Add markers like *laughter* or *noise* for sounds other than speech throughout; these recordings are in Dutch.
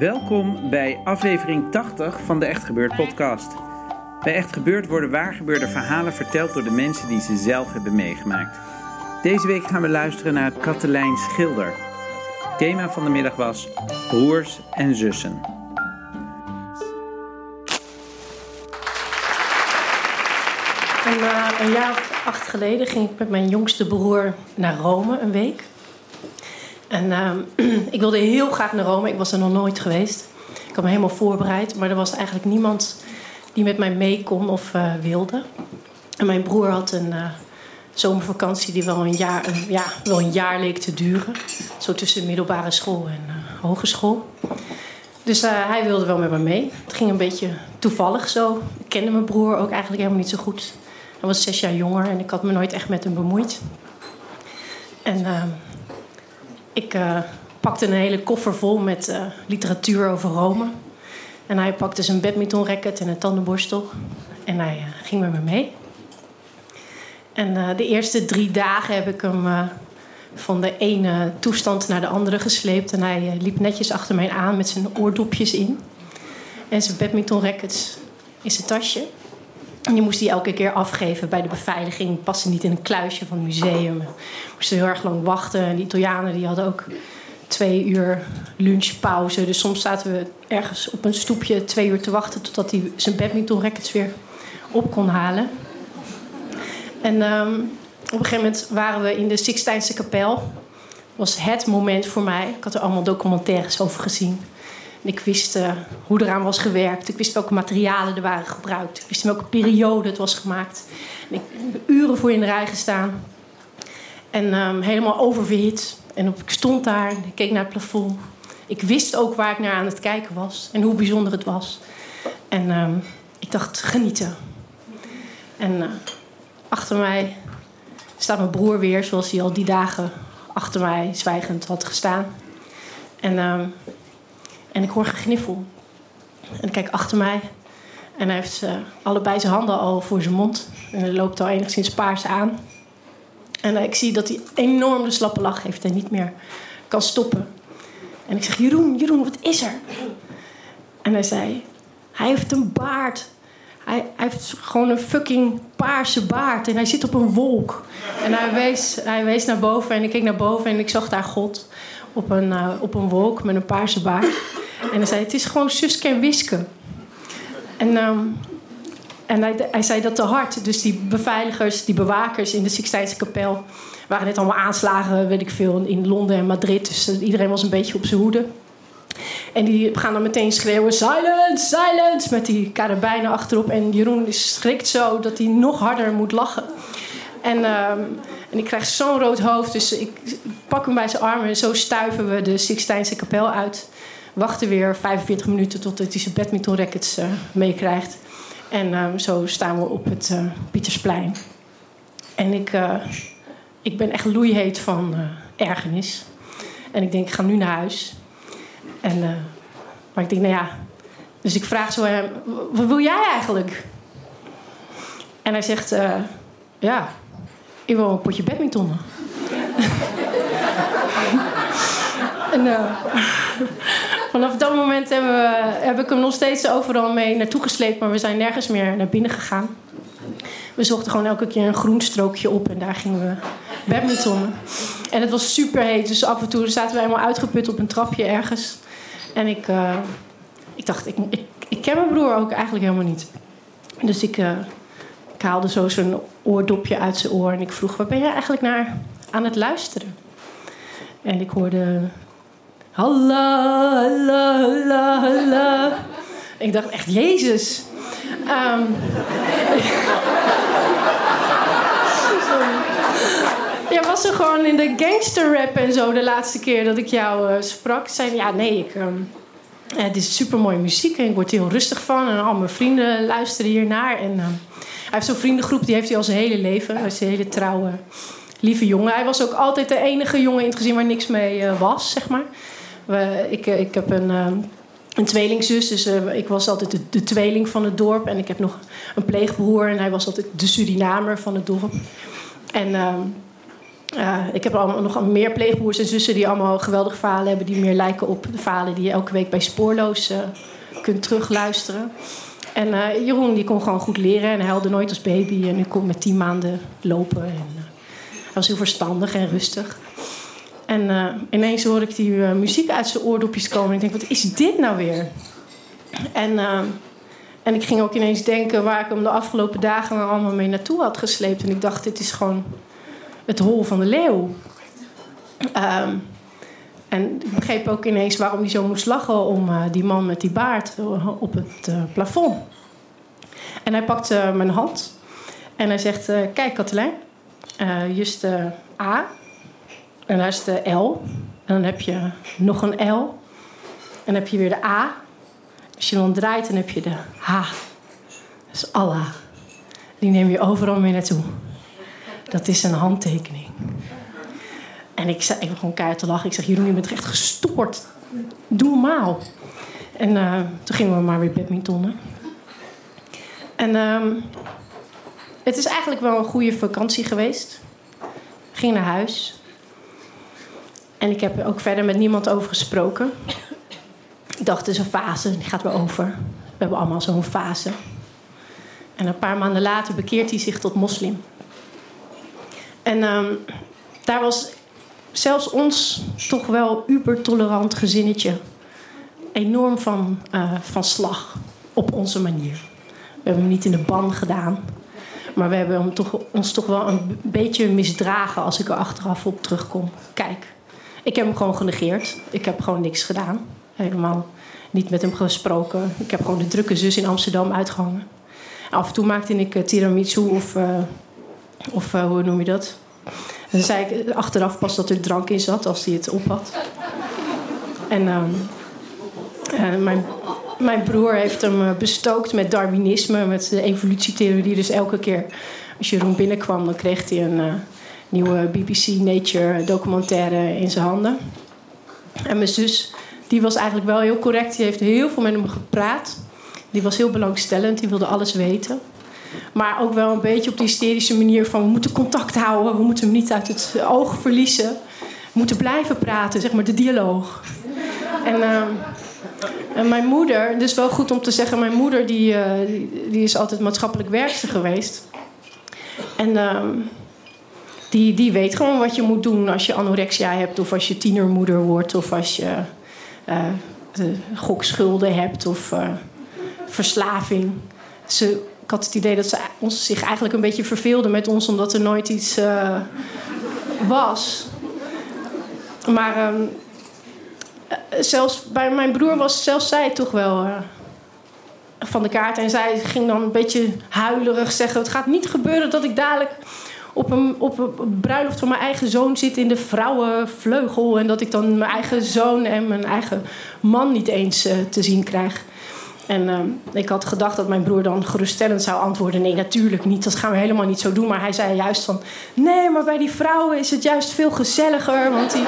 Welkom bij aflevering 80 van de Echt Gebeurd podcast. Bij Echt Gebeurd worden waargebeurde verhalen verteld door de mensen die ze zelf hebben meegemaakt. Deze week gaan we luisteren naar Katelijn Schilder. Thema van de middag was broers en zussen. En, eh, een jaar of acht geleden ging ik met mijn jongste broer naar Rome een week. En ehm, *clears throat* ik wilde heel graag naar Rome. Ik was er nog nooit geweest. Ik had me helemaal voorbereid. Maar er was eigenlijk niemand die met mij mee kon of eh, wilde. En mijn broer had een eh, zomervakantie die wel een, jaar, ja, wel een jaar leek te duren. Zo tussen middelbare school en eh, hogeschool. Dus hij wilde wel met me mee. Het ging een beetje toevallig zo. Ik kende mijn broer ook eigenlijk helemaal niet zo goed. Hij was zes jaar jonger en ik had me nooit echt met hem bemoeid. En ehm, ik eh, pakte een hele koffer vol met eh, literatuur over Rome. En hij pakte zijn badmintonracket en een tandenborstel. En hij eh, ging met me mee. En de eerste drie dagen heb ik hem van de ene toestand naar de andere gesleept. En hij liep netjes achter mij aan met zijn oordopjes in. En zijn badmintonrackets in zijn tasje. En die moest hij elke keer afgeven bij de beveiliging. Paste niet in een kluisje van het museum. Moesten heel erg lang wachten. En de Italianen die hadden ook twee uur lunchpauze. Dus soms zaten we ergens op een stoepje twee uur te wachten... totdat hij zijn badmintonrackets weer op kon halen. En ehm, op een gegeven moment waren we in de Sixtijnse kapel. Dat was het moment voor mij. Ik had er allemaal documentaires over gezien. Ik wist eh, hoe eraan was gewerkt. Ik wist welke materialen er waren gebruikt. Ik wist welke periode het was gemaakt. En ik heb uren voor in de rij gestaan. En ehm, helemaal oververhit. En op- ik stond daar ik keek naar het plafond. Ik wist ook waar ik naar aan het kijken was. En hoe bijzonder het was. En ehm, ik dacht, genieten. En eh, achter mij staat mijn broer weer, zoals hij al die dagen achter mij zwijgend had gestaan. En, ehm, en ik hoor gegniffel. En ik kijk achter mij. En hij heeft eh, allebei zijn handen al voor zijn mond. En hij loopt al enigszins paars aan. En eh, ik zie dat hij enorm de slappe lach heeft en niet meer kan stoppen. En ik zeg, Jeroen, Jeroen, wat is er? En hij zei, hij heeft een baard. Hij, hij heeft gewoon een fucking paarse baard. En hij zit op een wolk. En hij wees, hij wees naar boven. En ik keek naar boven en ik zag daar God op een, eh, op een wolk met een paarse baard. En hij zei, het is gewoon Suske en Wiske. En, ehm, hij zei dat te hard. Dus die beveiligers, die bewakers in de Sixtijnse kapel... waren net allemaal aanslagen, weet ik veel, in Londen en Madrid. Dus eh, iedereen was een beetje op zijn hoede. En die gaan dan meteen schreeuwen: silence, silence! Met die karabijnen achterop. En Jeroen schrikt zo dat hij nog harder moet lachen. En, ehm, en ik krijg zo'n rood hoofd, dus ik pak hem bij zijn armen. En zo stuiven we de Sixtijnse kapel uit. Wachten weer 45 minuten totdat hij zijn badmintonrackets eh meekrijgt. En ehm, zo staan we op het eh, Pietersplein. En ik, eh, ik ben echt loeiheet van ergernis. En ik denk, ik ga nu naar huis. En, maar ik denk, nou ja. Dus ik vraag zo hem: wat wil jij eigenlijk? En hij zegt: Ja, ik wil een potje badmintonnen. *laughs* en vanaf dat moment hebben we, heb ik hem nog steeds overal mee naartoe gesleept, maar we zijn nergens meer naar binnen gegaan. We zochten gewoon elke keer een groen strookje op en daar gingen we badmintonnen. En het was super heet, dus af en toe zaten we helemaal uitgeput op een trapje ergens. En ik, eh, ik dacht, ik, ik, ik ken mijn broer ook eigenlijk helemaal niet. Dus ik, uh, ik haalde zo zijn oordopje uit zijn oor en ik vroeg: waar ben jij eigenlijk naar aan het luisteren? En ik hoorde. Halla, halla, halla, halla. Ik dacht echt, Jezus. Um, Ja, was er gewoon in de gangster rap en zo de laatste keer dat ik jou uh, sprak. Zei ja, nee, ik, um, het is super mooie muziek en ik word heel rustig van. En al mijn vrienden luisteren hiernaar. En uh, hij heeft zo'n vriendengroep, die heeft hij al zijn hele leven. Hij is een hele trouwe, lieve jongen. Hij was ook altijd de enige jongen in het gezin waar niks mee uh, was, zeg maar. Ik, ik heb een, een tweelingzus, dus ik was altijd de, tweeling van het dorp. En ik heb nog een pleegbroer en hij was altijd de Surinamer van het dorp. En uh, ik heb allemaal nog meer pleegbroers en zussen die allemaal geweldige verhalen hebben. Die meer lijken op de verhalen die je elke week bij Spoorloos kunt terugluisteren. En Jeroen die kon gewoon goed leren en hij huilde nooit als baby. En hij kon met tien maanden lopen. En, hij was heel verstandig en rustig. En ineens hoor ik die muziek uit zijn oordopjes komen. En ik denk, wat is dit nou weer? En, en ik ging ook ineens denken waar ik hem de afgelopen dagen allemaal mee naartoe had gesleept. En ik dacht, dit is gewoon het hol van de leeuw. Um, en ik begreep ook ineens waarom hij zo moest lachen om die man met die baard op het plafond. En hij pakt uh, mijn hand en hij zegt: Kijk, Katelijn, juist de A en daar is de L. En dan heb je nog een L. En dan heb je weer de A. Als je dan draait, dan heb je de H. Dat is Allah. Die neem je overal mee naartoe. Dat is een handtekening. En ik, ik begon keihard te lachen. Ik zeg, Jeroen, je bent echt gestoord. Doe normaal. En uh, toen gingen we maar weer badmintonnen. En uh, het is eigenlijk wel een goede vakantie geweest. Ging naar huis. En ik heb er ook verder met niemand over gesproken. Ik dacht, het is een fase, die gaat weer over. We hebben allemaal zo'n fase. En een paar maanden later bekeert hij zich tot moslim. En um, daar was zelfs ons toch wel ubertolerant gezinnetje enorm van, uh, van slag op onze manier. We hebben hem niet in de ban gedaan. Maar we hebben hem toch, ons toch wel een beetje misdragen als ik er achteraf op terugkom. Kijk, ik heb hem gewoon genegeerd. Ik heb gewoon niks gedaan. Helemaal niet met hem gesproken. Ik heb gewoon de drukke zus in Amsterdam uitgehangen. Af en toe maakte ik uh, tiramisu of uh, of uh, hoe noem je dat? Dan zei ik achteraf pas dat er drank in zat als hij het op. En uh, mijn, mijn broer heeft hem eh, bestookt met Darwinisme, met de evolutietheorie. Dus elke keer als Jeroen binnenkwam, dan kreeg hij een nieuwe BBC Nature documentaire in zijn handen. En mijn zus, die was eigenlijk wel heel correct. Die heeft heel veel met hem gepraat. Die was heel belangstellend, die wilde alles weten. Maar ook wel een beetje op die hysterische manier van... we moeten contact houden, we moeten hem niet uit het oog verliezen. We moeten blijven praten, zeg maar, de dialoog. En, uh, en mijn moeder, dus wel goed om te zeggen... mijn moeder die, uh, die, is altijd maatschappelijk werkster geweest. En... Uh, die, die weet gewoon wat je moet doen als je anorexia hebt, of als je tienermoeder wordt, of als je uh, gokschulden hebt of uh, verslaving. Ze ik had het idee dat ze ons zich eigenlijk een beetje verveelden met ons, omdat er nooit iets was. Maar um, zelfs bij mijn broer was zelfs zij toch wel van de kaart. En zij ging dan een beetje huilerig zeggen: Het gaat niet gebeuren dat ik dadelijk op een, op een bruiloft van mijn eigen zoon zit in de vrouwenvleugel. En dat ik dan mijn eigen zoon en mijn eigen man niet eens uh, te zien krijg. En uh, ik had gedacht dat mijn broer dan geruststellend zou antwoorden: Nee, natuurlijk niet. Dat gaan we helemaal niet zo doen. Maar hij zei juist van: Nee, maar bij die vrouwen is het juist veel gezelliger. Want die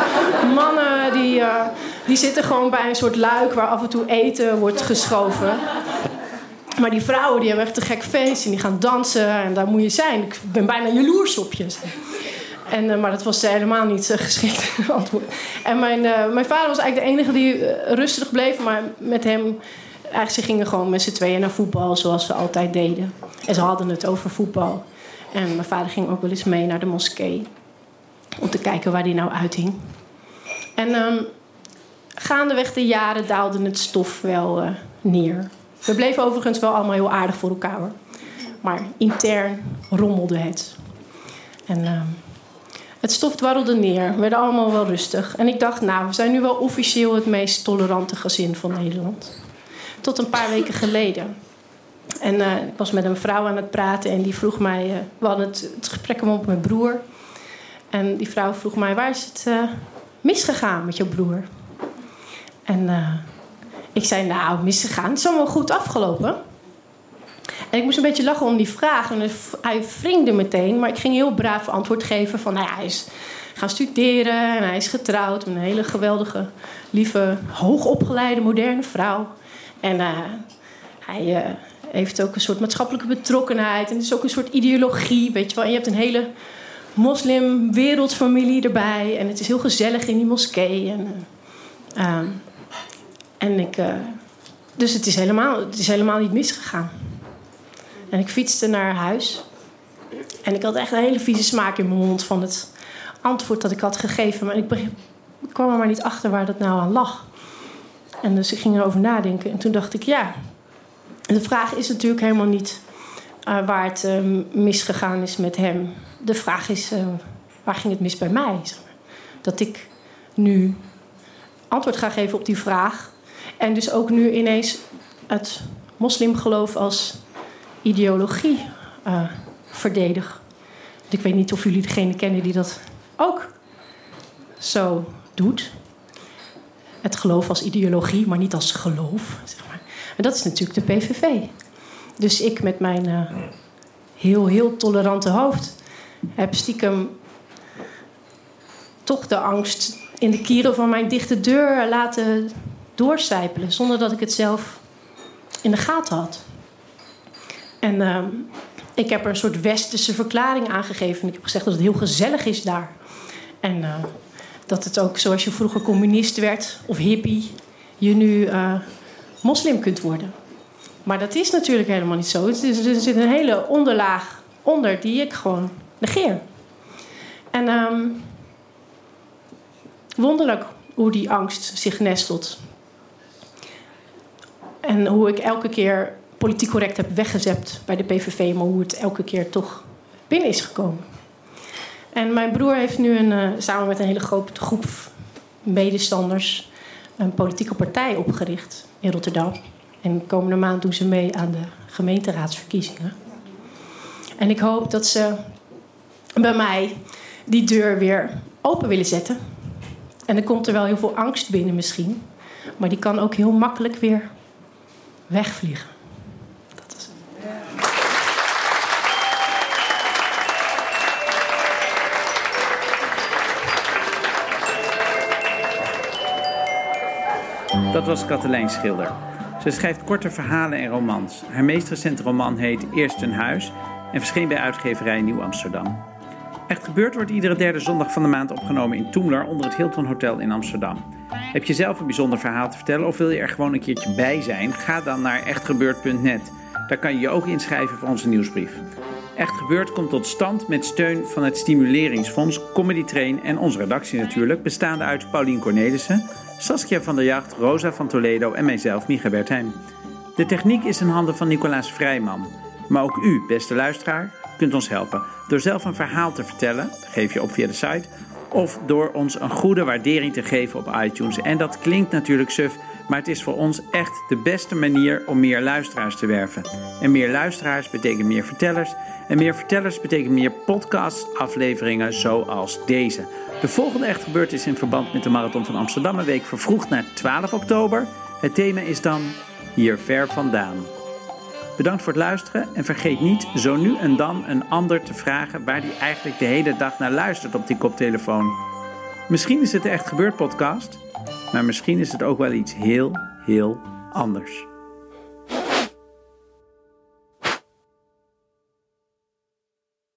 mannen die, uh, die zitten gewoon bij een soort luik waar af en toe eten wordt geschoven. Maar die vrouwen die hebben echt een gek feest en die gaan dansen en daar moet je zijn. Ik ben bijna jaloers op je. En, uh, maar dat was helemaal niet uh, geschikt *laughs* antwoord. En mijn, uh, mijn vader was eigenlijk de enige die rustig bleef, maar met hem eigenlijk, ze gingen gewoon met z'n tweeën naar voetbal, zoals ze altijd deden. En ze hadden het over voetbal. En mijn vader ging ook wel eens mee naar de moskee. Om te kijken waar die nou uithing. En um, gaandeweg de jaren daalde het stof wel neer. We bleven overigens wel allemaal heel aardig voor elkaar. Maar intern rommelde het. En ehm, het stof dwarrelde neer. We werden allemaal wel rustig. En ik dacht, nou, we zijn nu wel officieel het meest tolerante gezin van Nederland. Tot een paar weken geleden. En uh, ik was met een vrouw aan het praten en die vroeg mij... Uh, we hadden het, het gesprek op met mijn broer. En die vrouw vroeg mij, waar is het uh, misgegaan met jouw broer? En ik zei, nou, misgegaan. Het is allemaal goed afgelopen. En ik moest een beetje lachen om die vraag. En hij wringde meteen, maar ik ging heel braaf antwoord geven van... Nou ja, hij is gaan studeren en hij is getrouwd met een hele geweldige, lieve, hoogopgeleide, moderne vrouw. En uh, hij uh, heeft ook een soort maatschappelijke betrokkenheid. En het is ook een soort ideologie, weet je wel. En je hebt een hele moslim-wereldfamilie erbij. En het is heel gezellig in die moskee. En, uh, en ik... dus het is, helemaal, het is helemaal niet misgegaan. En ik fietste naar huis. En ik had echt een hele vieze smaak in mijn mond van het antwoord dat ik had gegeven. Maar ik, kwam er maar niet achter waar dat nou aan lag. En dus ik ging erover nadenken. En toen dacht ik, ja. De vraag is natuurlijk helemaal niet uh, waar het uh, misgegaan is met hem. De vraag is, waar ging het mis bij mij? Zeg maar. Dat ik nu antwoord ga geven op die vraag. En dus ook nu ineens het moslimgeloof als ideologie uh, verdedig. Ik weet niet of jullie degene kennen die dat ook zo doet. Het geloof als ideologie, maar niet als geloof. Zeg maar. En dat is natuurlijk de PVV. Dus ik met mijn uh, heel, heel tolerante hoofd heb stiekem toch de angst in de kieren van mijn dichte deur laten doorcijpelen. Zonder dat ik het zelf in de gaten had. En uh, ik heb er een soort westerse verklaring aangegeven. Ik heb gezegd dat het heel gezellig is daar. En uh, dat het ook zoals je vroeger communist werd of hippie, je nu uh, moslim kunt worden. Maar dat is natuurlijk helemaal niet zo. Er zit een hele onderlaag onder die ik gewoon negeer. En um, wonderlijk hoe die angst zich nestelt. En hoe ik elke keer politiek correct heb weggezept bij de PVV, maar hoe het elke keer toch binnen is gekomen. En mijn broer heeft nu een, uh, samen met een hele grote groep medestanders een politieke partij opgericht in Rotterdam. En de komende maand doen ze mee aan de gemeenteraadsverkiezingen. En ik hoop dat ze bij mij die deur weer open willen zetten. En er komt er wel heel veel angst binnen misschien. Maar die kan ook heel makkelijk weer wegvliegen. Dat was Katelijn Schilder. Ze schrijft korte verhalen en romans. Haar meest recente roman heet Eerst een huis en verscheen bij uitgeverij Nieuw Amsterdam. Echt gebeurd wordt iedere derde zondag van de maand opgenomen in Toemler onder het Hilton Hotel in Amsterdam. Heb je zelf een bijzonder verhaal te vertellen of wil je er gewoon een keertje bij zijn? Ga dan naar echtgebeurd.net. Daar kan je je ook inschrijven voor onze nieuwsbrief. Echt Gebeurd komt tot stand met steun van het Stimuleringsfonds, Comedy Train en onze redactie natuurlijk, bestaande uit Paulien Cornelissen, Saskia van der Jacht, Rosa van Toledo en mijzelf, Micha Bertheim. De techniek is in handen van Nicolaas Vrijman. Maar ook u, beste luisteraar, kunt ons helpen door zelf een verhaal te vertellen, geef je op via de site, of door ons een goede waardering te geven op iTunes. En dat klinkt natuurlijk suf, maar het is voor ons echt de beste manier om meer luisteraars te werven. En meer luisteraars betekent meer vertellers. En meer vertellers betekent meer podcast-afleveringen zoals deze. De volgende Echt Gebeurd is in verband met de Marathon van Amsterdam een week vervroegd naar 12 oktober. Het thema is dan Hier ver vandaan. Bedankt voor het luisteren en vergeet niet zo nu en dan een ander te vragen waar die eigenlijk de hele dag naar luistert op die koptelefoon. Misschien is het de Echt Gebeurd podcast, maar misschien is het ook wel iets heel, heel anders.